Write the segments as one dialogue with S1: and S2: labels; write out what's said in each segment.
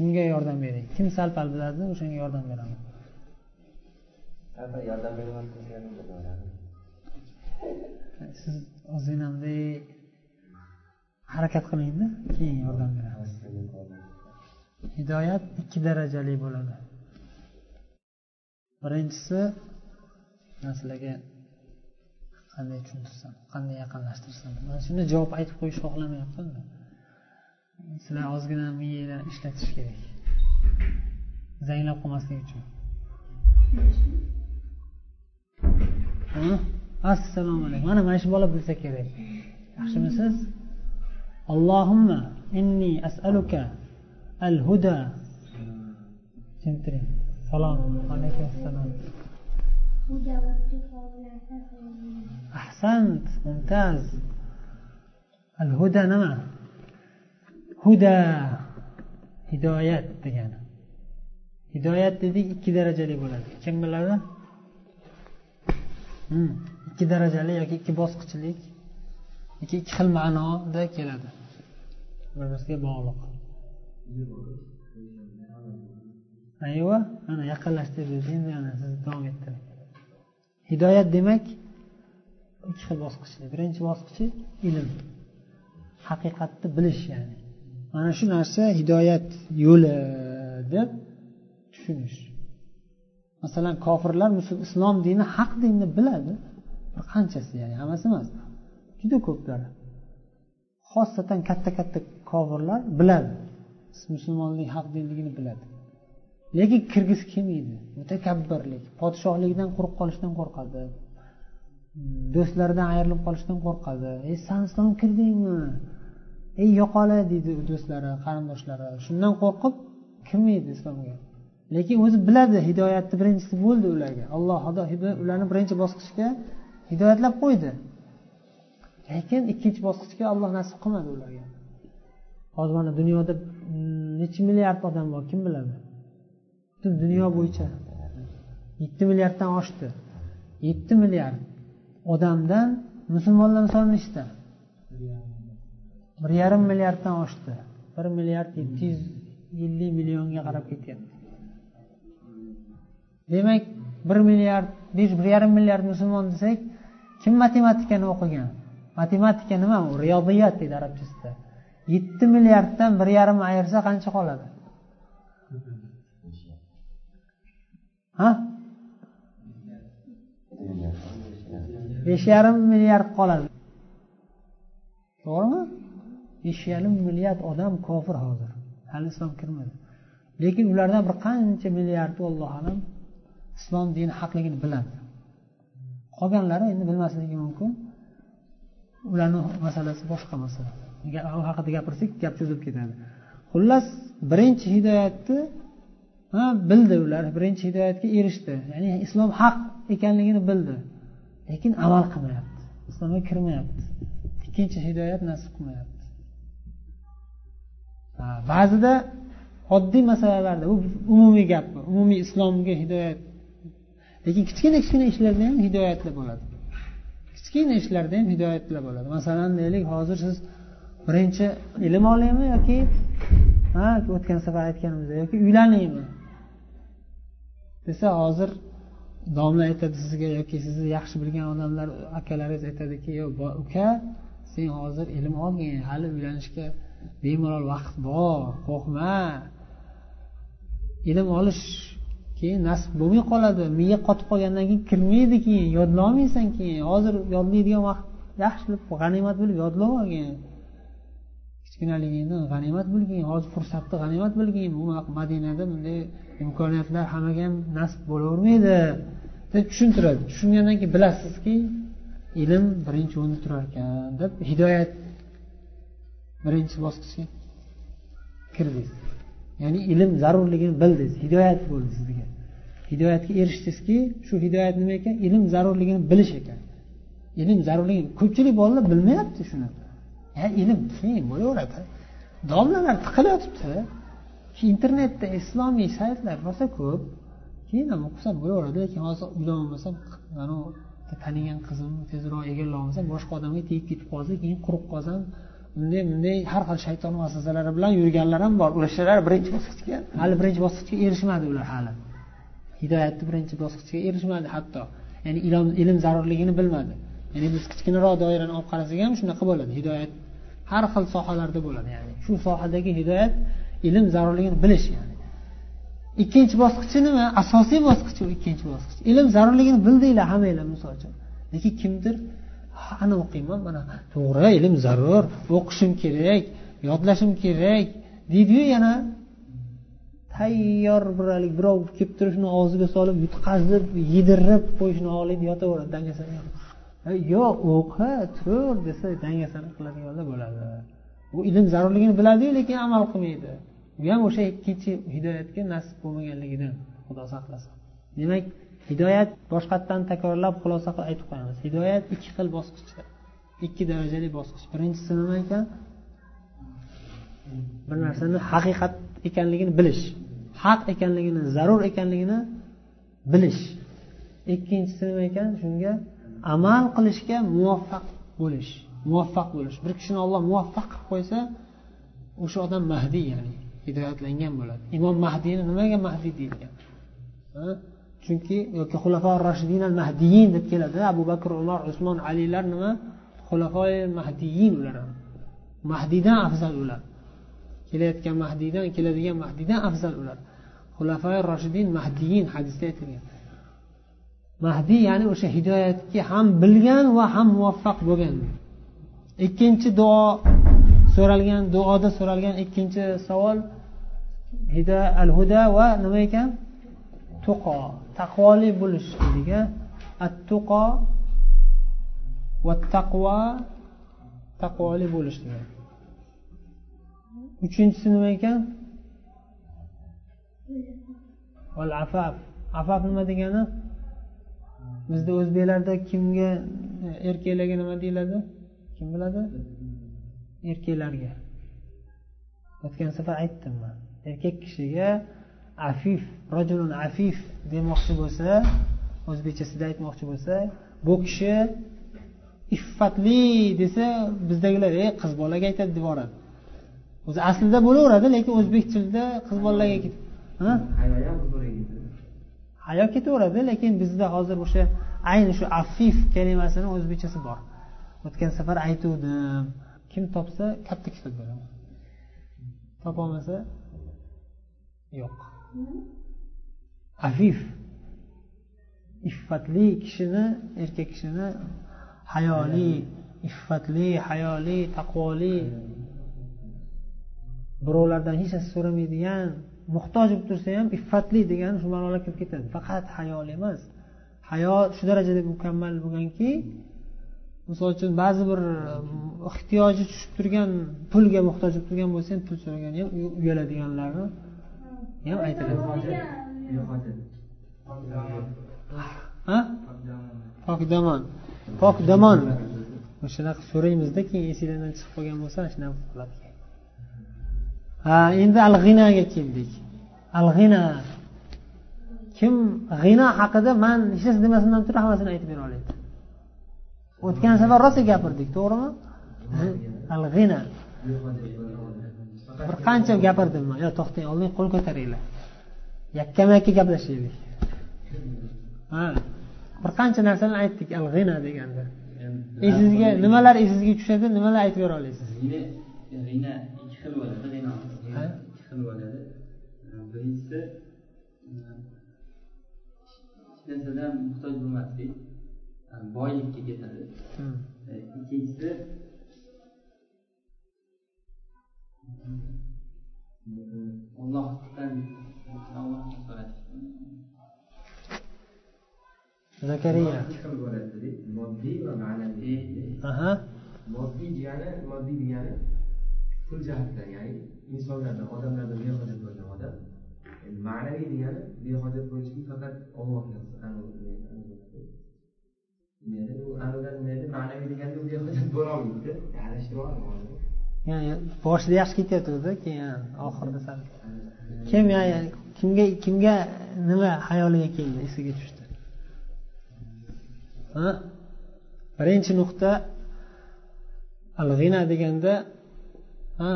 S1: kimga yordam bering? Kim sal pal biladi o'shanga yordam beraman.
S2: Yordam
S1: siz ozginamdek harakat qilingda keyin yordam beramiz hidoyat ikki darajali bo'ladi. Birinchisi man sizlarga qanday tushuntirsam qanday yaqinlashtirsam. Man shuni javob aytib qo'yishni xohlamayapmanda sizlar ozgina miyanglarni ishlatish kerak. Zanglab qolmaslik uchun. Assalomu alaykum. Mana mana shu bola bilsa kerak. Yaxshimisiz? Allohimma inni as'aluka al huda tushuntiring. Salom. Alaykum assalom ahsant mumtaz. Al huda nima huda. Hidoyat degani. Hidoyat dedik ikki darajali bo'ladi. Kim biladi? Hmm, ikki darajali yoki ikki bosqichlik ikki ikki xil ma'noda keladi. Bir biriga bog'liq. Ayva mana yaqinlashtirdik endi ana siz davom ettiring. Hidoyat demak ikki xil bosqichli birinchi bosqichi ilm. Haqiqatni bilish ya'ni. Mana shu narsa hidoyat yo'li deb tushunish. Masalan kofirlar islom dini haq dinni biladi. Bir qanchasi ya'ni hammasi emas. Juda ko'plari. Xosatan katta katta kofirlar biladi. Musulmonlik haq dinligini biladi. Lekin kirgisi kelmaydi. Mutakabbirlik podshohlikdan quruq qolishdan qo'rqadi. Do'stlaridan ayrilib qolishdan qo'rqadi. Ey san islom kirdingmi? Ey yo'qola deydi do'stlari qarindoshlari. Shundan qo'rqib kirmaydi islomga? Lekin o'zi biladi hidoyatni birinchisi bo'ldi ularga. Alloh ularni birinchi bosqichga hidoyatlab qo'ydi. Lekin ikkinchi bosqichga olloh nasib qilmadi ularga. Hozir mana dunyoda necha milliard odam bor kim biladi? Butun dunyo bo'yicha yetti milliarddan oshdi. Yetti milliard odamdan musulmonlar soni nechta? Bir yarim milliarddan oshdi. Bir milliard yetti yuz ellik millionga qarab ketyapti. Demak bir milliard besh bir yarim milliard musulmon desak kim matematikani o'qigan? Matematika nima? U riyodiyat deydi arabchasida. Yetti milliarddan bir yarim ayirsa qancha qoladi? Ha? Besh yarim milliard qoladi. To'g'rimi? Besh yarim milliard odam kofir hozir. Hali islom kirmadi. Lekin ulardan bir qancha milliardi allohu alam islom dini haqligini biladi. Qolganlari endi bilmasligi mumkin. Ularni masalasi boshqa masala. U haqida gapirsak gap cho'zilib ketadi. Xullas birinchi hidoyatni ha bildi ular. Birinchi hidoyatga erishdi. Ya'ni islom haq ekanligini bildi. Lekin amal qilmayapti. Islomga kirmayapti. Ikkinchi hidoyat nasib qilmayapti. Ba'zida oddiy masalalarda bu umumiy gap bu umumiy islomga hidoyat lekin kichkina kichkina ishlarda ham hidoyatli bo'ladi. Kichkina ishlarda ham hidoyatli bo'ladi. Masalan deylik hozir siz birinchi ilm olaymi yoki ha o'tgan safar aytganimizdek yoki uylanaymi? Desa hozir domla aytadi sizga yoki sizni yaxshi bilgan odamlar akalaringiz aytadiki yo'q uka sen hozir ilm olgin hali uylanishga bemalol vaqt bor qo'rqma. Ilm olish keyin nasib bo'lmay qoladi. Miya qotib qolgandan keyin kirmaydi keyin yodlolmaysan keyin. Hozir yodlaydigan vaqt yaxshi g'animat bilib yodlab olgin kichkinaligingni g'animat bilgin hozir fursatni g'animat bilgin bu madinada bunday imkoniyatlar hammaga ham nasib bo'lavermaydi. Deb tushuntiradi. Tushungandan keyin bilasizki ilm birinchi o'rinda turar ekan deb hidoyat birinchi bosqichga kirdingiz. Ya'ni ilm zarurligini bildingiz. Hidoyat bo'ldi sizga hidoyatga erishdingizki shu hidoyat nima ekan? Ilm zarurligini bilish ekan. Ilm zarurligini ko'pchilik bolalar bilmayapti shuni ilm keyin bo'laveradi. Domlalar tiqilib yotibdi internetda islomiy saytlar rosa ko'p keyin ham o'qisam bo'laveradi lekin hozir uylanolmasam anavi tanigan qizim tezroq egallab olmasam boshqa odamga tegib ketib qolsa keyin quruq qolsam bunday bunday har xil shayton vasvasalari bilan yurganlar ham bor. O'shalar birinchi bosqichga hali birinchi bosqichga erishmadi ular hali. Hidoyatni birinchi bosqichiga erishmadi hatto. Ya'ni ilm ilm zarurligini bilmadi. Ya'ni biz kichkinaroq doirani olib qarasak ham shunaqa bo'ladi. Hidoyat har xil sohalarda bo'ladi. Ya'ni shu sohadagi hidoyat ilm zarurligini bilish ya'ni. Ikkinchi bosqichi nima? Asosiy bosqichi u ikkinchi bosqich. Ilm zarurligini bildinglar hammanglar misol uchun. Lekin kimdir ana o'qiyman? Mana to'g'ri ilm zarur. O'qishim kerak yodlashim kerak. Deydiyu yana. Tayyor bir haligi birov kelib turib shuni og'ziga solib yutqazib yedirib qo'yishni xohlaydi yotaveradi dangasani yo'q o'qi tur desa dangasani qiladiganlar bo'ladi. U ilm zarurligini biladiyu lekin amal qilmaydi. Bu ham o'sha ikkinchi hidoyatga nasib bo'lmaganligidan xudo saqlasin. Demak hidoyat boshqatdan takrorlab xulosa qilib aytib qo'yamiz. Hidoyat ikki xil bosqichda. Ikki darajali bosqich. Birinchisi nima ekan? Bir narsani haqiqat ekanligini bilish. Haq ekanligini zarur ekanligini bilish. Ikkinchisi nima ekan? Shunga amal qilishga muvaffaq bo'lish. Muvaffaq bo'lish. Bir kishini olloh muvaffaq qilib qo'ysa o'sha odam mahdiy ya'ni hidoyatlangan bo'ladi. Imom mahdiyni nimaga mahdiy deyilgan? Chunki yoki xulafo rashidin al mahdiyin deb keladi. Abu bakr umar usmon alilar nima? Xulafoi mahdiyin ular ham. Mahdiydan afzal ular. Kelayotgan mahdiydan keladigan mahdiydan afzal ular. Xulafoi roshidin mahdiyin hadisda aytilgan. Mahdiy ya'ni o'sha hidoyatga ham bilgan va ham muvaffaq bo'lgan. Ikkinchi duo so'ralgan duoda so'ralgan ikkinchi savol al huda va nima ekan? Tuqo. Taqvoli bo'lish dedik at tuqo va taqvo taqvoli bo'lish degan. Uchinchisi nima ekan? Afaf afaf nima degani? Bizda o'zbeklarda kimga erkaklarga nima deyiladi? Kim biladi? Erkaklarga. O'tgan safar aytdim man. Erkak kishiga afif rajulun afif demoqchi bo'lsa o'zbekchasida aytmoqchi bo'lsa bu kishi iffatli desa bizdagilar ey qiz bolaga aytadi deb yuboradi o'zi aslida bo'laveradi lekin o'zbek tilida qiz bolalarga hayo ketaveradi lekin bizda hozir o'sha ayni shu afif kalimasini o'zbekchasi bor. O'tgan safar aytuvdim. Kim topsa katta kitob beraman. Topolmasa yo'q afif iffatli kishini erkak kishini hayoli iffatli hayoli taqvoli birovlardan hech narsa so'ramaydigan muhtoj bo'lib tursa ham iffatli degani shu ma'nolar kirib ketadi. Faqat hayoli emas. Hayo shu darajada mukammal bo'lganki misol uchun ba'zi bir ehtiyoji tushib turgan pulga muhtoj bo'lib turgan bo'lsa ham pul so'raganda ham uyaladiganlarni ham aytiladi pokdamon pokdamon o'shanaqa so'raymizda keyin esinglardan chiqib qolgan bo'lsa shunaqa qiladi ha endi al g'inaga keldik. Al g'ina kim? G'ina haqida man hech narsa demasimdan turib hammasini aytib bera oladi o'tgan safar rosa gapirdik to'g'rimi? Al g'ina bir qancha gapirdim. Man yo to'xtang oldin qo'l ko'taringlar. Yakkama yakka gaplashaylik. Ha. Bir qancha narsalarni aytdik. Al g'ina deganda. Esingizga nimalar esingizga tushadi nimalar aytib bera olasiz?
S2: G'ina ikki xil bo'ladi. G'ino ikki xil bo'ladi. Birinchisi hech narsadan muhtoj bo'lmaslik boylikka ketadi. Ikkinchisi ollohdan
S1: zakariya.
S3: Moddiy va ma'naviy moddiy degani moddiy degani pul jihatdan ya'ni insonlardan odamlardan behojat bo'lgan odam. Ma'naviy degani behojat bo'lishlik faqat ollohga ma'naviy deganda u behojat bo'lolmaydi. Adashtiryapti
S1: boshida yaxshi ketayotgandi keyin oxirida sal. Kim kimga kimga nima hayoliga keldi esiga tushdi? Birinchi nuqta al g'ina deganda ha?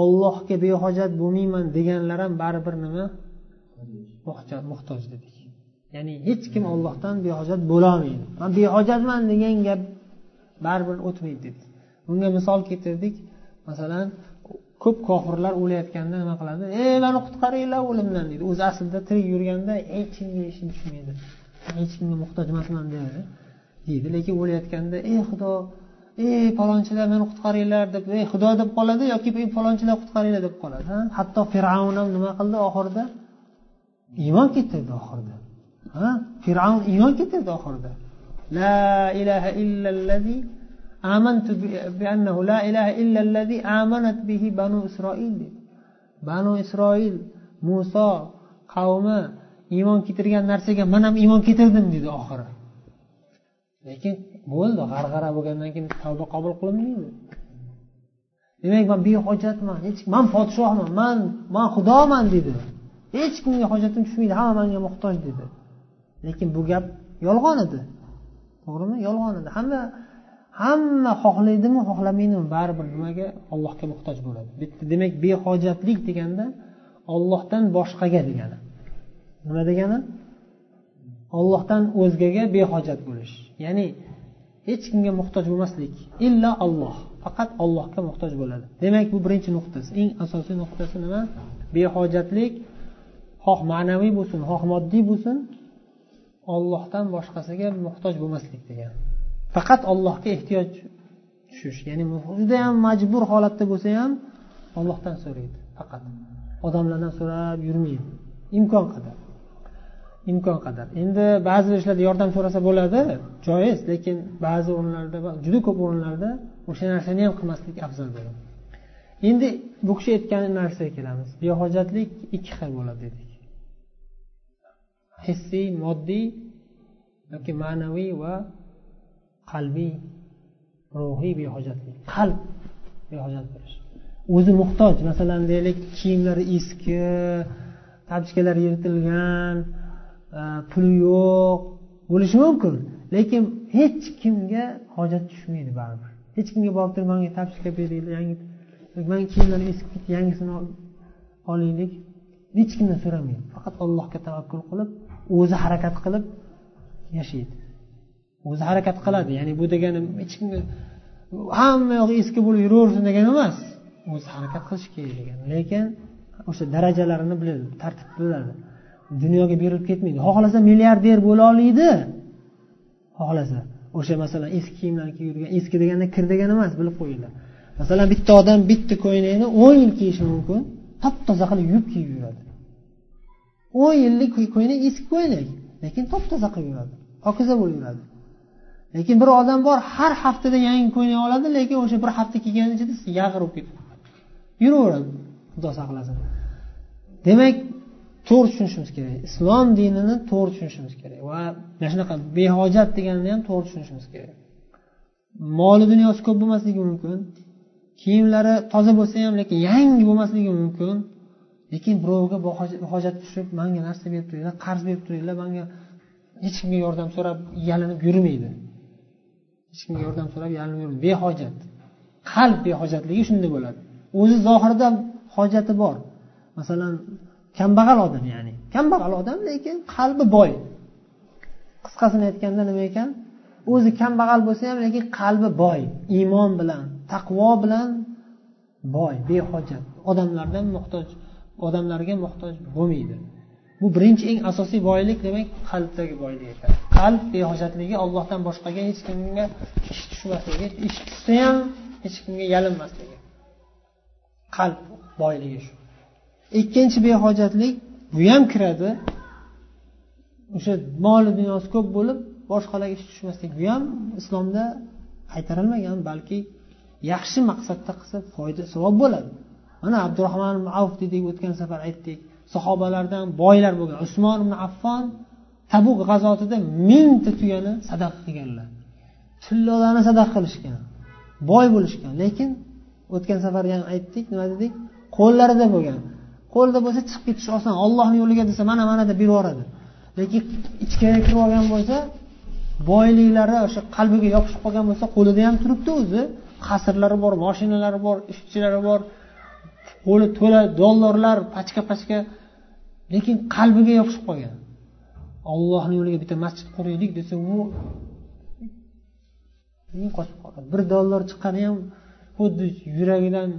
S1: Ollohga behojat bo'lmayman deganlar ham baribir nima? Muhtoj dedik. Ya'ni hech kim ollohdan behojat bo'lolmaydi. Man behojatman degan gap baribir o'tmaydi dedi. Bunga misol keltirdik. Masalan ko'p kofirlar o'layotganda nima qiladi? Ey mani qutqaringlar o'limdan deydi o'zi aslida tirik yurganda hech kimga ishim tushmaydi? Hech kimga muhtoj emasman deydi. Deydi lekin o'layotganda ey xudo ey falonchilar meni qutqaringlar deb ey xudo deb qoladi yoki ey falonchilar qutqaringlar deb qoladi hatto fir'avn ham nima qildi oxirida? Iymon keltirdi oxirida. Fir'avn iymon keltirdi oxirida. La ilaha illallazi amantu bi annahu la ilaha illallazi amanat bihi banu isroil dedi. Banu isroil muso qavmi iymon keltirgan narsaga man ham iymon keltirdim dedi oxiri. Lekin bo'ldi g'arg'ara bo'lgandan keyin tavba qabul qilinmaydi. Demak man behojatman hech man podshohman man man xudoman dedi. Hech kimga hojatim tushmaydi hamma manga muhtoj dedi. Lekin bu gap yolg'on edi. To'g'rimi? Yolg'on edi. Hamma hamma xohlaydimi xohlamaydimi baribir nimaga allohga muhtoj bo'ladi. Bitta demak behojatlik deganda ollohdan boshqaga degani. Nima degani? Ollohdan o'zgaga behojat bo'lish. Ya'ni hech kimga muhtoj bo'lmaslik illo olloh faqat ollohga muhtoj bo'ladi. Demak bu birinchi nuqtasi. Eng asosiy nuqtasi nima? Behojatlik xoh ma'naviy bo'lsin xoh moddiy bo'lsin. Ollohdan boshqasiga muhtoj bo'lmaslik degan. Faqat ollohga ehtiyoj tushish ya'ni judayam majbur holatda bo'lsa ham ollohdan so'raydi faqat. Odamlardan so'rab yurmaydi. Imkon qadar. Imkon qadar. Endi ba'zi ishlarda yordam so'rasa bo'ladi joiz lekin ba'zi o'rinlarda juda ko'p o'rinlarda o'sha narsani ham qilmaslik afzal bo'ladi. Endi bu kishi aytgan narsaga kelamiz. Behojatlik ikki xil bo'ladi dedik. Hissiy moddiy yoki ma'naviy va qalbiy ruhiy behojatlik qalb behojat bo'lish o'zi muhtoj masalan deylik kiyimlari eski tapchkalari yirtilgan e, puli yo'q bo'lishi mumkin. Lekin hech kimga hojat tushmaydi baribir. Hech kimga borib turib manga tapchka beringlar yangi mani kiyimlarim eskib ketdi yangisini olaylik hech kimdan so'ramaydi. Faqat allohga tavakkul qilib o'zi harakat qilib yashaydi. O'zi harakat qiladi ya'ni bu degani hech kimga hamma yog'i eski bo'lib yuraversin degani emas o'zi harakat qilish kerak degani lekin o'sha darajalarini biladi tartib biladi. Dunyoga berilib ketmaydi. Xohlasa milliarder bo'la oladi xohlasa o'sha masalan eski kiyimlarni kiyib yurgan eski deganda kir degani emas bilib qo'yinglar. Masalan bitta odam bitta ko'ylakni o'n yil kiyishi mumkin top toza qilib yuvib kiyib yuradi. O'n yillik ko'ylak eski ko'ylak lekin top toza qilib yuradi pokiza bo'lib yuradi. Lekin bir odam bor har haftada yangi ko'ylak oladi lekin o'sha bir hafta kiygan ichida yag'ir bo'lib ketadi yuraveradi xudo saqlasin. Demak to'g'ri tushunishimiz kerak. Islom dinini to'g'ri tushunishimiz kerak va mana shunaqa behojat deganini ham to'g'ri tushunishimiz kerak. Moli dunyosi ko'p bo'lmasligi mumkin kiyimlari toza bo'lsa ham lekin yangi bo'lmasligi mumkin. Lekin birovga hojat tushib manga narsa berib turinglar qarz berib turinglar manga hech kimga yordam so'rab yalinib yurmaydi. Hech kimga yordam so'rab yalinib yurmaydi. Behojat. Qalb behojatligi shunda bo'ladi. O'zi zohirda hojati bor. Masalan kambag'al odam ya'ni. Kambag'al odam lekin qalbi boy. Qisqasini aytganda nima ekan? O'zi kambag'al bo'lsa ham lekin qalbi boy. Iymon bilan taqvo bilan boy behojat. Odamlardan muhtoj. Odamlarga muhtoj bo'lmaydi. Bu birinchi eng asosiy boylik demak qalbdagi boylik ekan. Qalb behojatligi ollohdan boshqaga hech kimga ish tushmasligi ish tushsa ham hech kimga yalinmasligi. Qalb boyligi shu. Ikkinchi behojatlik bu ham kiradi. O'sha moli dunyosi ko'p bo'lib boshqalarga ish tushmaslik bu ham islomda qaytarilmagan balki yaxshi maqsadda qilsa foyda savob bo'ladi. Mana abdurahmon ibn avf dedik o'tgan safar aytdik. Sahobalardan boylar bo'lgan usmon ibn affon tabuk g'azotida mingta tuyani sadaqa qilganlar tillolarni sadaqa qilishgan boy bo'lishgan. Lekin o'tgan safar ham aytdik nima dedik? Qo'llarida bo'lgan. Qo'lida bo'lsa chiqib ketish oson ollohni yo'liga desa mana mana deb berib yuboradi. Lekin ichkariga kirib olgan bo'lsa boyliklari o'sha qalbiga yopishib qolgan bo'lsa qo'lida ham turibdi o'zi. Qasrlari bor moshinalari bor ishchilari bor. Qo'li to'la dollarlar pachka pachka lekin qalbiga yopishib qolgan. Ollohni yo'liga bitta masjid quraylik desa u qochib qoladi bir dollar chiqqani ham xuddi yuragidan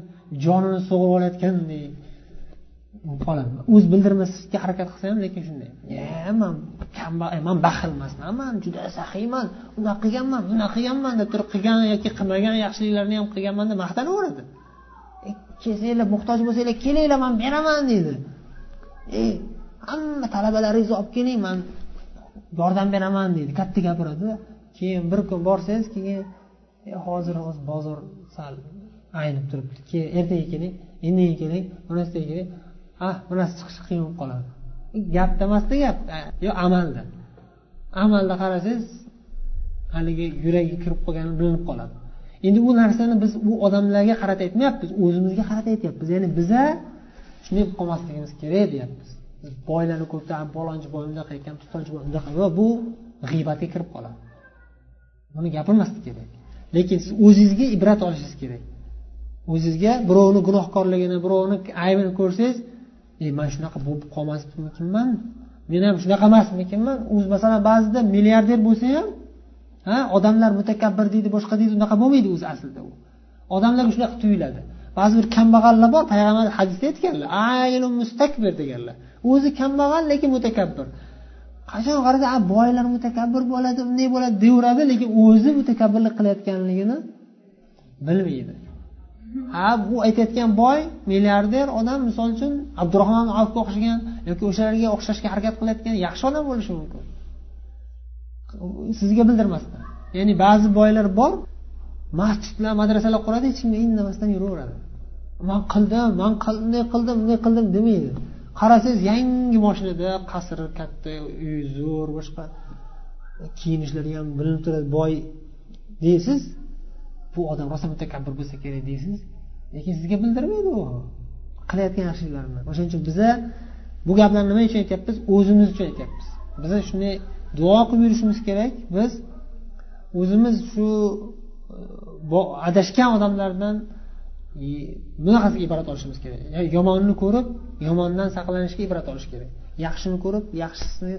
S1: jonini sug'urib olayotgandek qoladi o'zi bildirmaslikka harakat qilsa ham lekin shunday. Man kambag'al man baxil emasman man juda saxiyman unaqa qilganman bunaqa qilganman deb turib qilgan yoki qilmagan yaxshiliklarni ham qilganman deb maqtanaveradi kelsanglar muhtoj bo'lsanglar kelinglar man beraman deydi. Ey hamma talabalaringizni olib keling man yordam beraman deydi. Katta gapiradi. Keyin bir kun borsangiz keyin hozir hozir bozor sal aynib turibdi. Keyin ertaga keling indin keling bunasiga keling. Ah bunasi chiqishi qiyin bo'lib qoladi. Gapda emasda gap yo amalda. Amalda qarasangiz haligi yuragiga kirib qolgani bilinib qoladi. Endi bu narsani biz u odamlarga qarata aytmayapmiz o'zimizga qarata aytyapmiz. Ya'ni biza shunday bo'lib qolmasligimiz kerak deyapmiz. Boylarni ko'rib palonchi boy bunaqa ekan pistonchi boy unaqa bu g'iybatga kirib qoladi. Buni gapirmaslik kerak. Lekin siz o'zingizga ibrat olishingiz kerak. O'zizga birovni gunohkorligini birovni aybini ko'rsangiz e man shunaqa bo'lib qolmasmikinman men ham shunaqa emasmikinman? O'zi masalan ba'zida milliarder bo'lsa ham ha? Odamlar mutakabbir deydi boshqa deydi unaqa bo'lmaydi o'zi aslida u. Odamlarga shunaqa tuyuladi. Ba'zi bir kambag'allar bor payg'ambar hadisda aytganlar ayilun mustakbir deganlar. O'zi kambag'al lekin mutakabbir. Qachon qarasa boylar mutakabbir bo'ladi unday bo'ladi deyaveradi lekin o'zi mutakabbirlik qilayotganligini bilmaydi. Ha bu aytayotgan boy milliarder odam misol uchun abdurahmon avfga o'xshagan yoki o'shalarga o'xshashga harakat qilayotgan yaxshi odam bo'lishi mumkin. Sizga bildirmasdan. Ya'ni ba'zi boylar bor masjidlar madrasalar quradi hech kimga indamasdan yuraveradi. Man qildim man bunday qildim bunday qildim demaydi. Qarasangiz yangi moshinada qasr katta uy zo'r boshqa kiyinishlari ham bilinib turadi boy deysiz bu odam rosa mutakabbir bo'lsa kerak deysiz. Lekin sizga bildirmaydi u. Qilayotgan yaxshiliklarini o'shaning uchun biza bu gaplarni nima uchun aytyapmiz? O'zimiz uchun aytyapmiz. Biza shunday duo qilib yurishimiz kerak. Biz o'zimiz shu e, adashgan odamlardan e, bunaqasiga ibrat olishimiz kerak. Yomonni ko'rib yomondan saqlanishga ibrat olish kerak. Yaxshini ko'rib yaxshisini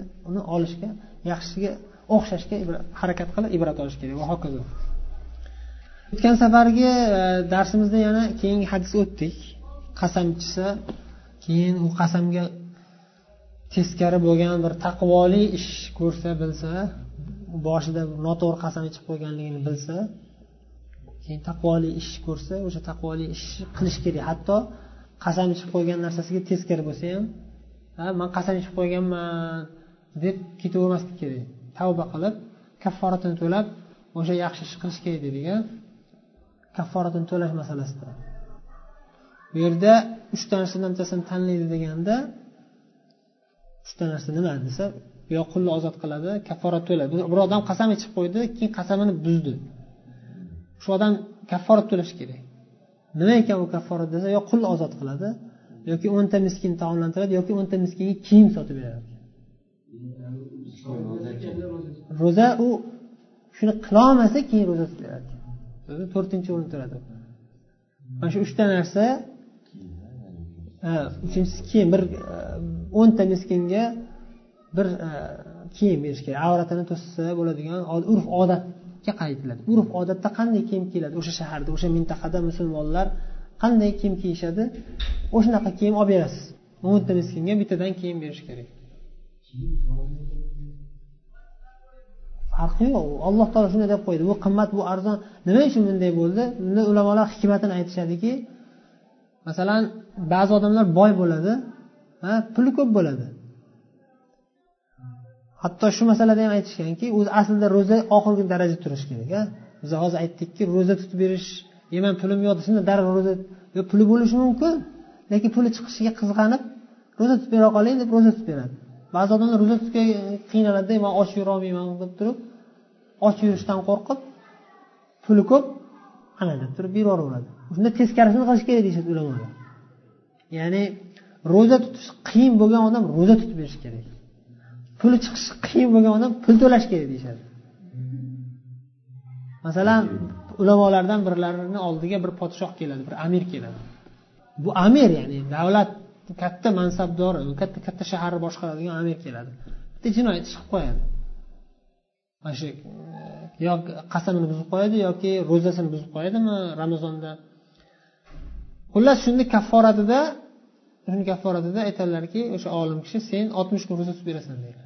S1: olishga yaxshisiga o'xshashga harakat qilib ibrat olish kerak. Va hokazo. O'tgan safargi e, darsimizda yana keyingi hadis o'tdik. Qasam ichsa keyin u qasamga teskari bo'lgan bir taqvoli ish ko'rsa bilsa boshida noto'g'ri qasam ichib qo'yganligini bilsa keyin taqvoli ish ko'rsa o'sha taqvoli ishni qilish kerak. Hatto qasam ichib qo'ygan narsasiga teskari bo'lsa ham ha man qasam ichib qo'yganman deb ketavermaslik kerak. Tavba qilib kafforatini to'lab o'sha yaxshi ish qilish kerak dedik a kafforatini to'lash masalasida. Bu yerda uchta narsadan bittasini tanlaydi deganda uchta narsa nima desa yo qulni ozod qiladi kafforat to'laydi bir odam qasam ichib qo'ydi keyin qasamini buzdi. Shu odam kafforat to'lashi kerak. Nima ekan u kafforat desa yo qulni ozod qiladi yoki o'nta miskin taomlantiradi yoki o'nta miskinga kiyim sotib beradi. Ro'za u shuni qilolmasa keyin ro'za tutadi to'rtinchi o'rin turadi mana shu uchta narsa Э, uchinchisi kiyim bir e, o'nta miskinga bir e, kiyim berish kerak avratini to'ssa bo'ladigan urf odatga qaytiladi. Urf odatda qanday kiyim kiyiladi o'sha shaharda o'sha mintaqada musulmonlar qanday kiyim kiyishadi? O'shanaqa kiyim olib berasiz. O'nta miskinga bittadan kiyim berish kerak. Farqi yo'q. Alloh taolo shunday deb qo'ydi. Bu qimmat bu arzon. Nima uchun bunday bo'ldi? Bunda ulamolar hikmatini aytishadiki masalan ba'zi odamlar boy bo'ladi ha puli ko'p bo'ladi. Hatto shu masalada ham aytishganki o'zi aslida ro'za oxirgi darajada turishi kerak a biz hozir aytdikki ro'za tutib berish e man pulim yo'q desa darrov ro'za puli bo'lishi mumkin lekin puli chiqishiga qizg'anib ro'za tutib bera qoling deb ro'za tutib beradi. Ba'zi odamlar ro'za tutishga qiynaladida man och yurolmayman deb turib och yurishdan qo'rqib puli ko'p ana deb turib yuboraveradi shunda teskarisini qilish kerak deyishadi ulamolar. Ya'ni ro'za tutish qiyin bo'lgan odam ro'za tutib berishi kerak. Puli chiqishi qiyin bo'lgan odam pul to'lash kerak deyishadi. Masalan ulamolardan birlarini oldiga bir podshoh keladi bir amir keladi. Bu amir ya'ni davlat katta mansabdori katta katta shaharni boshqaradigan amir keladi. Bitta jinoyat ish qilib qo'yadi. Mana shu e, yo qasamini buzib qo'yadi yoki ro'zasini buzib qo'yadimi ramazonda? Xullas shuni kafforatida shuni kafforatida aytadilarki o'sha olim kishi sen oltmish kun ro'za tutib berasan deydi.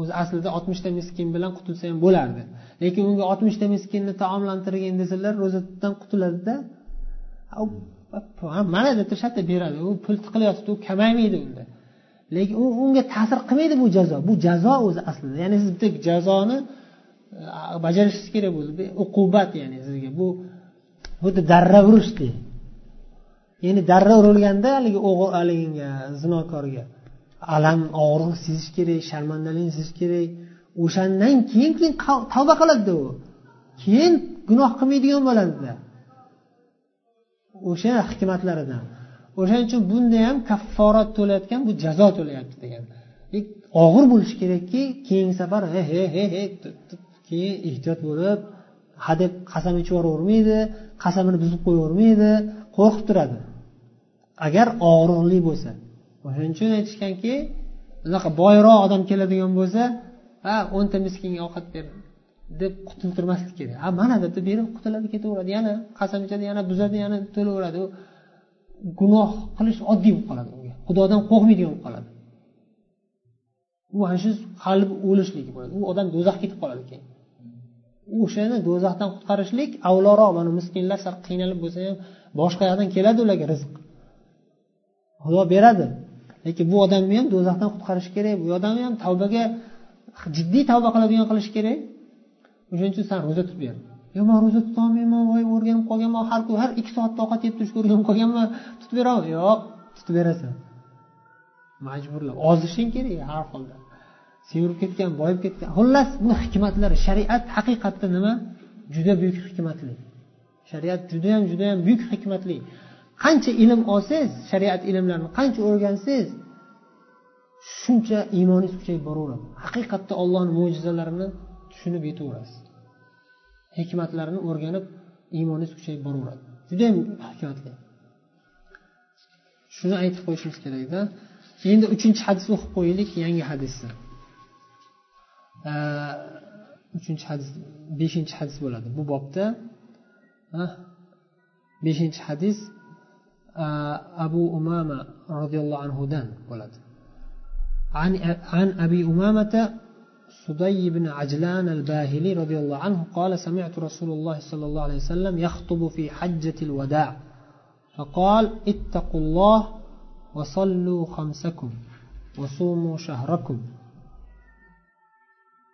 S1: O'zi aslida oltmishta miskin bilan qutulsa ham bo'lardi. Lekin unga oltmishta miskinni taomlantirgin desalar ro'zadan qutuladida mana deb shartta beradi. U pul tiqilyotibdi u kamaymaydi unda. Lekin u unga ta'sir qilmaydi bu jazo. Bu jazo o'zi aslida. Ya'ni siz bitta jazoni e, bajarishingiz kerak bo'ldi uqubat ya'ni sizga. Bu xuddi darra urishdek ya'ni darra urilganda haligi o'g'il zinokorga alam og'riq sezish kerak sharmandalikni sezish kerak. O'shandan keyin keyin tavba qiladida u. Keyin gunoh qilmaydigan bo'ladida. O'sha hikmatlaridan. O'shaning uchun bunda ham kafforat to'layotgan bu jazo to'layapti degan og'ir bo'lishi kerakki keyingi safar he he he he keyin ehtiyot bo'lib hadeb qasam ichib yuboravermaydi qasamini buzib qo'yavermaydi qo'rqib turadi. Agar og'riqli bo'lsa. O'shaning uchun aytishganki unaqa boyroq odam keladigan bo'lsa ha o'nta miskinga ovqat ber deb qutultirmaslik kerak. Ha mana deb berib qutuladi ketaveradi yana qasam ichadi yana buzadi yana to'laveradi. Gunoh qilish oddiy bo'lib qoladi unga. Xudodan qo'rqmaydigan bo'lib qoladi. U ana shu qalbi o'lishligi bo'ladi. U odam do'zaxga ketib qoladi keyin. O'shani do'zaxdan qutqarishlik avloroq mana miskinlar sal qiynalib bo'lsa ham boshqa yoqdan keladi ularga rizq. Xudo beradi. Lekin bu odamni ham do'zaxdan qutqarish kerak bu odamni ham tavbaga jiddiy tavba qiladigan qilish kerak. O'shaning uchun san ro'za tutib ber yo man ro'za tutolmayman voy o'rganib qolganman. Har kuni har ikki soatda ovqat yeb turishga o'rganib qolganman. Tutib beraman yo'q. Tutib berasan. Majburlab ozishing kerak har holda. Semirib ketgan boyib ketgan. Xullas bu hikmatlar shariat haqiqatda nima? Juda buyuk hikmatli. Shariat judayam judayam buyuk hikmatli. Qancha ilm olsangiz shariat ilmlarini qancha o'rgansangiz shuncha iymoningiz kuchayib boraveradi. Haqiqatda ollohni mo'jizalarini tushunib yetaverasiz. hikmatlarini o'rganib iymoningiz kuchayib boraveradi judayam hikmatli shuni aytib qo'yishimiz kerakda endi uchinchi hadisni o'qib qo'yaylik yangi hadisni uchinchi hadis beshinchi hadis bo'ladi bu bobda beshinchi hadis abu umama roziyallohu anhudan bo'ladi عن عن أبي أمامة صدي بن عجلان الباهلي رضي الله عنه قال سمعت رسول الله صلى الله عليه وسلم يخطب في حجة الوداع. فقال اتقوا الله وصلوا خمسكم وصوموا شهركم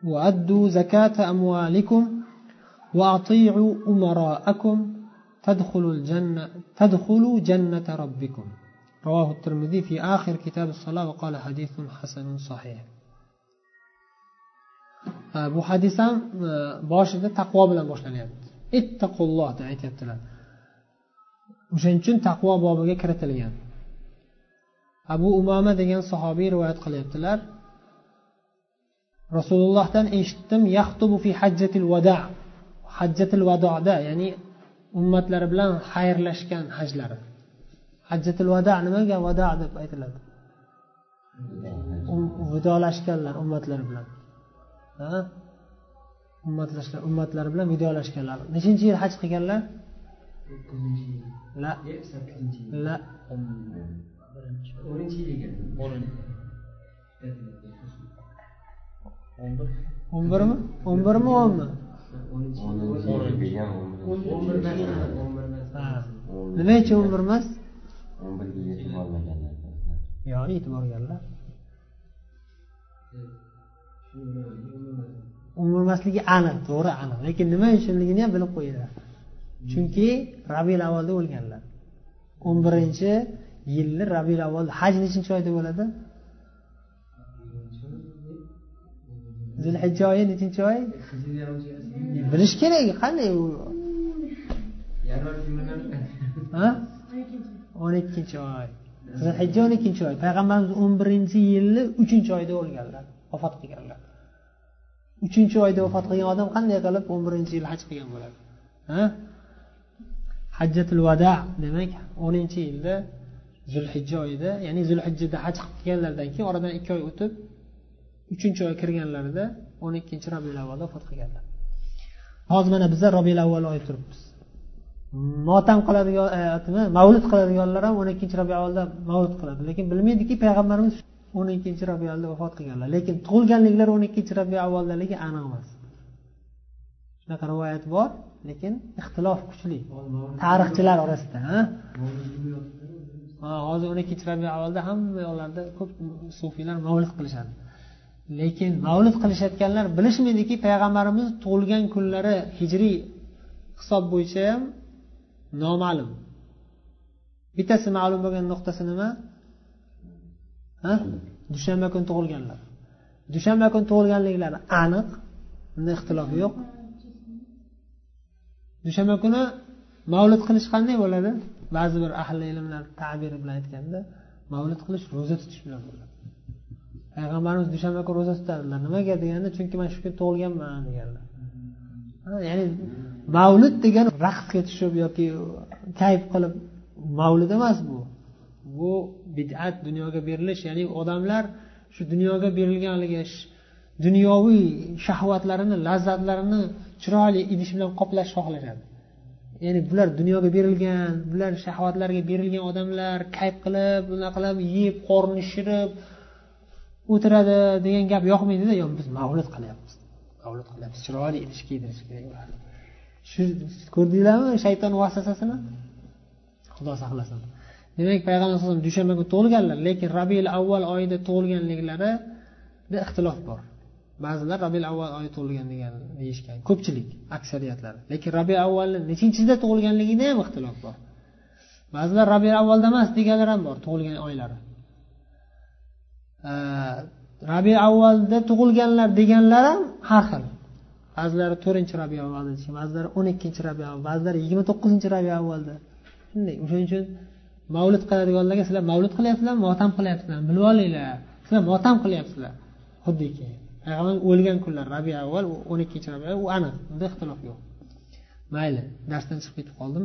S1: وأدوا زكاة أموالكم وأطيعوا أمراءكم تدخلوا الجنة تدخلوا جنة ربكم. رواه الترمذي في آخر كتاب الصلاة وقال حديث حسن صحيح. Bu hadis ham e, boshida taqvo bilan boshlanyapti. Ittaqulloh deb aytyaptilar. O'shaning uchun taqvo bobiga kiritilgan. Abu umama degan sahobiy rivoyat qilyaptilar. Rasulullohdan eshitdim yaxtubu fi hajjatil vada hajjatil vadoda ya'ni ummatlari bilan xayrlashgan hajlari. Hajjatil vada nimaga vada deb aytiladi. Um, vidolashganlar ummatlari bilan. Ummatlashlar ummatlari bilan vidolashganlar nechinchi yil haj qilganlar? La. La.
S3: O'ninchi
S1: o'n birmi o'n birmi o'nmi nima uchun o'n bir emas?
S4: O'n birga yetib olmaganlar
S1: yo'q yetib olganlar umurmasligi aniq to'g'ri aniq. Lekin nima uchunligini ham bilib qo'yinglar. Chunki rabiul avvalda o'lganlar. O'n birinchi yilni rabiul avvalda haj nechinchi oyda bo'ladi zulhijja oyi nechinchi oy bilish kerak qanday u? O'n ikkinchi oy zulhijja o'n ikkinchi oy payg'ambarimiz o'n birinchi yilni uchinchi oyda o'lganlar. Vafot qilganlar. Uchinchi oyda vafot qilgan odam qanday qilib o'n birinchi yil haj qilgan bo'ladi? Ha? Hajjatul vada demak o'ninchi yilda zulhijja oyida ya'ni zulhijjada haj qilib kelganlaridan keyin oradan ikki oy o'tib uchinchi oy kirganlarida o'n ikkinchi robiul avvalda vafot qilganlar. Hozir mana bizlar robiul avval oyi turibmiz. Motam qiladigan e, nima mavlud qiladiganlar ham o'n ikkinchi robiul avvalda mavlud qiladi. Lekin bilmaydiki payg'ambarimiz o'n ikkinchi robiul vafot qilganlar. Lekin tug'ilganliklari o'n ikkinchi robiul avvaldaligi aniq emas. Shunaqa rivoyat bor lekin ixtilof kuchli. Tarixchilar orasida hozir o'n ikkinchi rabiul avvalda hamma yoqlarda ko'p sufiylar mavlid qilishadi. Lekin mavlid qilishayotganlar bilishmaydiki payg'ambarimiz tug'ilgan kunlari hijriy hisob bo'yicha ham noma'lum. Bittasi ma'lum bo'lgan nuqtasi nima? Dushanba kuni tug'ilganlar. Dushanba kuni tug'ilganliklari aniq unda ixtilof yo'q. Dushanba kuni mavlid qilish qanday bo'ladi? Ba'zi bir ahli ilmlar tabiri bilan aytganda mavlid qilish ro'za tutish bilan bo'ladi. Payg'ambarimiz dushanba kuni ro'za tutadilar. Nimaga deganda chunki man shu kuni tug'ilganman deganlar. Ya'ni mavlid degani raqsga tushib yoki kayf qilib mavlid emas bu. Bu bid'at dunyoga berilish ya'ni odamlar shu dunyoga berilgan haligi dunyoviy shahvatlarini lazzatlarini chiroyli idish bilan qoplashni xohlashadi. Ya'ni bular dunyoga berilgan bular shahvatlarga berilgan odamlar kayf qilib bunaqa qilib yeb qorni shirib o'tiradi degan gap yoqmaydida yo biz mavlud qilyapmiz. Mavlud qilyapmiz. Chiroyli idish kiydirish kerak shu ko'rdinglarmi shayton vasvasasini xudo saqlasin. Demak payg'ambar alayhisalom dushanba kuni tug'ilganlar lekin rabiul avval oyida tug'ilganliklarida ixtilof bor. Ba'zilar rabiul avval oyi tug'ilgan degan deyishgan. Ko'pchilik aksariyatlari lekin rabiul avvalni nechinchida tug'ilganligida ham ixtilof bor. Ba'zilar rabiul avvalda emas deganlar ham bor tug'ilgan oylari. Rabiul avvalda tug'ilganlar deganlar ham har xil. Ba'zilari to'rtinchi rabiul avvalda ba'zilari o'n ikkinchi rabiul avval ba'zilari yigirma to'qqizinchi rabiul avvalda. Shunday o'shaning uchun mavlud qiladiganlarga sizlar mavlud qilyapsizlarmi motam qilyapsizlarmi bilib olinglar. Sizlar motam qilyapsizlar. Xuddiki payg'ambar o'lgan kunlar rabi avval o'n ikkinchi rabi u aniq unda ixtilof yo'q. Mayli darsdan chiqib ketib qoldim.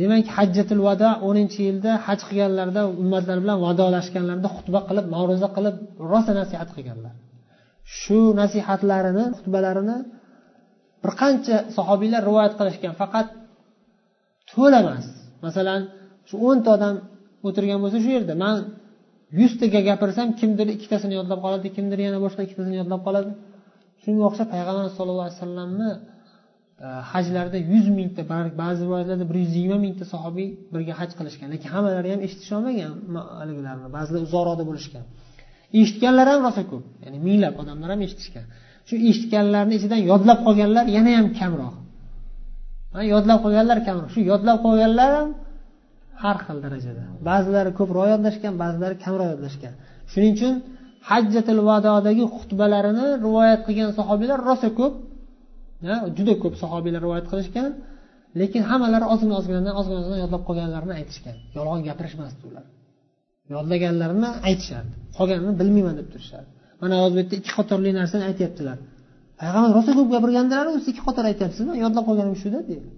S1: Demak hajjatul vado o'ninchi yilda haj qilganlarida ummatlar bilan vadolashganlarida xutba qilib ma'ruza qilib rosa nasihat qilganlar. Shu nasihatlarini xutbalarini bir qancha sahobiylar rivoyat qilishgan faqat to'la emas masalan shu o'nta odam o'tirgan bo'lsa shu yerda. Man yuztaga gapirsam kimdir ikkitasini yodlab qoladi kimdir yana boshqa ikkitasini yodlab qoladi. Shunga o'xshab payg'ambar sallallohu alayhi vasallamni e, hajlarda hajlarida yuz mingta ba'zi rivoyatlarda bir yuz yigirma mingta sahobiy birga haj qilishgan. Lekin hammalari ham eshitisholmagan haligilarni. Ba'zilar uzoqroqda bo'lishgan. Eshitganlar ham rosa ko'p. Ya'ni minglab odamlar ham eshitishgan. Shu eshitganlarni ichidan yodlab qolganlar yana ham kamroq. Yodlab qolganlar kamroq. Shu yodlab qolganlar ham har xil darajada. Ba'zilari ko'proq yodlashgan ba'zilari kamroq yodlashgan. Shuning uchun hajjatil vadodagi xutbalarini rivoyat qilgan sahobiylar rosa ko'p juda ko'p sahobiylar rivoyat qilishgan lekin hammalari ozgina ozginadan ozgina ozgina yodlab qolganlarini aytishgan. Yolg'on gapirishmasdi ular. Yodlaganlarini aytishardi. Qolganini bilmayman deb turishardi. Mana hozir bu yerda ikki qatorli narsani aytyaptilar. Payg'ambar rosa ko'p gapirgandilar siz ikki qator aytyapsizmi? Yodlab qolganim shuda deydi.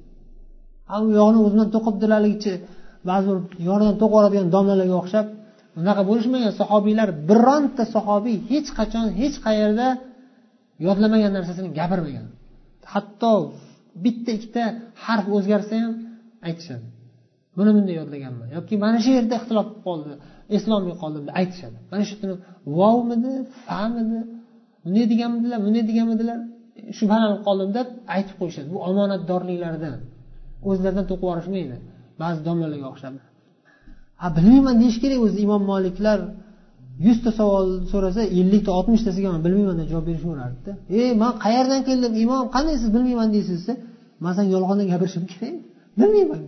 S1: A u yog'ini o'zidan to'qibdilarligicha ba'zi bir yonidan to'q oladigan domlalarga o'xshab unaqa bo'lishmagan sahobiylar bironta sahobiy hech qachon hech qayerda yodlamagan narsasini gapirmagan. Hatto bitta ikkita harf o'zgarsa ham aytishadi. Buni bunday yodlaganman. Yoki mana shu yerda ixtilof bo'lib qoldi eslolmay qoldim deb aytishadi. Mana shu vovmidi famidi bunday deganmidilar bunday deganmidilar shubhalanib qoldim deb aytib qo'yishadi. Bu omonatdorliklaridan o'zlaridan to'qib yuborishmaydi ba'zi domlalarga o'xshab. A bilmayman deyish kerak o'zi imom moliklar yuzta savol so'rasa ellikta oltmishtasiga man bilmayman deb javob berishaverardida e man qayerdan keldim? Imom qanday siz bilmayman deysiz desa man san yolg'ondan gapirishim kerak. Bilmayman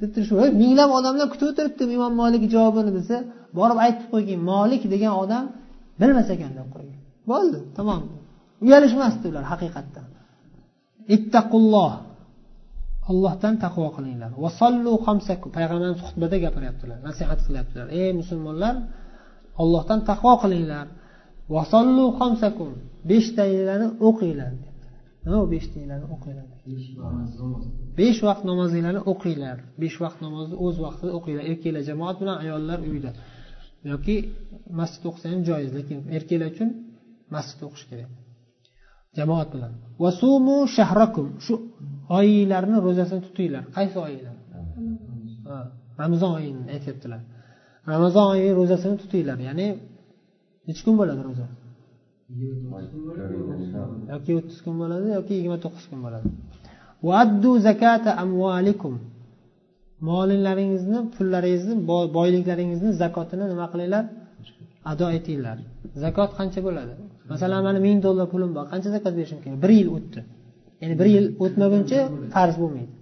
S1: deb turish e, minglab odamlar kutib o'tiribdi imom molik javobini desa borib aytib qo'ygin molik degan odam bilmas ekan deb qo'ygan bo'ldi tamom uyalishmasdi ular haqiqatdan. Ittaqulloh. Allohdan taqvo qilinglar. Vasollu xamsakum payg'ambarimiz xutbada gapiryaptilar nasihat qilyaptilar. Ey musulmonlar ollohdan taqvo qilinglar. Vasollu xomsakum beshtanglarni o'qinglar. Nima u beshtanglarni o'qinglar? Besh vaqt namozinglarni o'qinglar. Besh vaqt namozni o'z vaqtida o'qinglar. Erkaklar jamoat bilan ayollar uyda yoki masjidda o'qisa ham joiz lekin erkaklar uchun masjidda o'qish kerak. Jamoat bilan. Vasumu shahrakum. Shu oyinglarni ro'zasini tutinglar. Qaysi oyinglar ramazon oyini aytyaptilar. Ramazon oyi ro'zasini tutinglar. Ya'ni nechi kun bo'ladi ro'za yoki o'ttiz kun bo'ladi yoki yigirma to'qqiz kun bo'ladi. Vaddu zakata amvalikum molinglaringizni pullaringizni boyliklaringizni zakotini nima qilinglar? Ado etinglar. Zakot qancha bo'ladi? Masalan mani ming dollar pulim bor. Qancha zakot berishim kerak? Bir yil o'tdi. Ya'ni bir yil o'tmaguncha farz bo'lmaydi.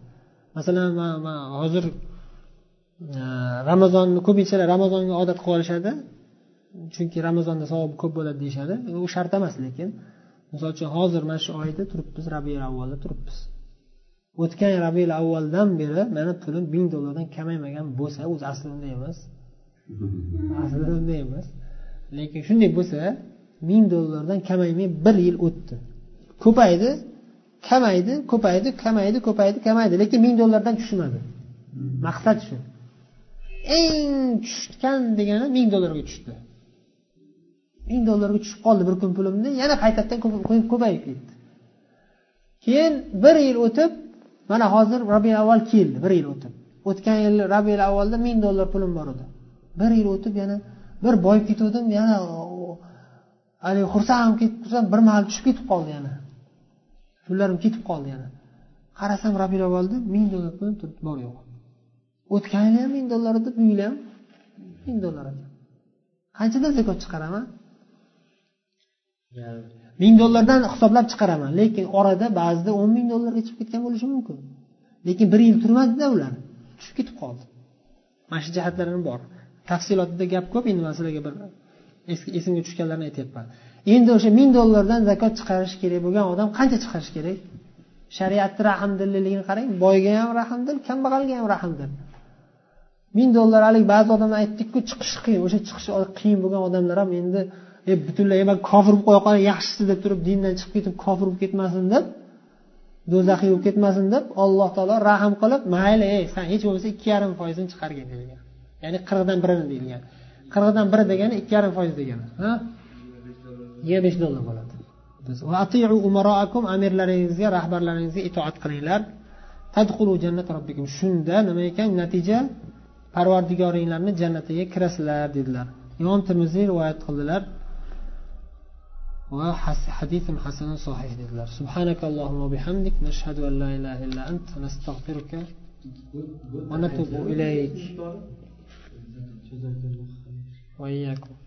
S1: Masalan man hozir e, ramazonni ko'pinchalar ramazonga odat qilib olishadi. Chunki ramazonda savobi ko'p bo'ladi deyishadi. U shart emas lekin misol uchun hozir mana shu oyda turibmiz rabiul avvalda turibmiz. O'tgan rabiul avvaldan beri mani pulim ming dollardan kamaymagan bo'lsa o'zi asli unday emas. Aslida unday emas. Lekin shunday bo'lsa ming dollardan kamaymay bir yil o'tdi. Ko'paydi kamaydi ko'paydi kamaydi ko'paydi kamaydi. Lekin ming dollardan tushmadi. Maqsad shu. Eng tushgan degani ming dollarga tushdi. Ming dollarga tushib qoldi bir kun pulimni yana qaytadan ko'payib ketdi. Keyin bir yil o'tib mana hozir rabiul avval keldi bir yil o'tib. O'tgan yil rabiul avvalda ming dollar pulim bor edi. Bir yil o'tib yana bir boyib ketgandim yana haligi xursand bo'lib ketib bir mahal tushib ketib qoldi yana. Pullarim ketib qoldi yana. Qarasam rabiul avvalda ming dollar pulim turibdi bor yo'q. O'tgan yili ham ming dollar edi bu yil ham ming dollar ekan qanchadan zakot chiqaraman? Ming dollardan hisoblab chiqaraman lekin orada ba'zida o'n ming dollarga chiqib ketgan bo'lishi mumkin. Lekin bir yil turmadida ular. Tushib ketib qoldi. Mana shu jihatlarim bor. Tafsilotida gap ko'p endi man sizlarga bir esimga tushganlarini aytyapman endi o'sha ming dollardan zakot chiqarish kerak bo'lgan odam qancha chiqarish kerak? Shariatni rahmdilligini qarang boyga ham rahmdil kambag'alga ham rahmdil. Ming dollar haligi ba'zi odamlar aytdikku chiqishi qiyin o'sha chiqishi qiyin bo'lgan odamlar ham endi e butunlay man kofir bo'lib qo'ya qolay yaxshisi deb turib dindan chiqib ketib kofir bo'lib ketmasin deb do'zaxiy bo'lib ketmasin deb alloh taolo rahm qilib mayli ey san hech bo'lmasa ikki yarim foizini chiqargin deyilgan ya'ni qirqdan birini deyilgan. Qirqdan biri degani ikki yarim foiz degani ha? besh dollar bo'ladi. Amirlaringizga rahbarlaringizga itoat qilinglar. Robbikum. Shunda nima ekan? Natija parvardigoringlarni jannatiga kirasizlar dedilar. Imom termiziy rivoyat qildilar. Va hadisim hasan sohih dedilar. Subhanakallohumma bihamdik. Nashhadu an la ilaha illa ant. Nastag'firuka va natubu ilayk. Va iyyakum.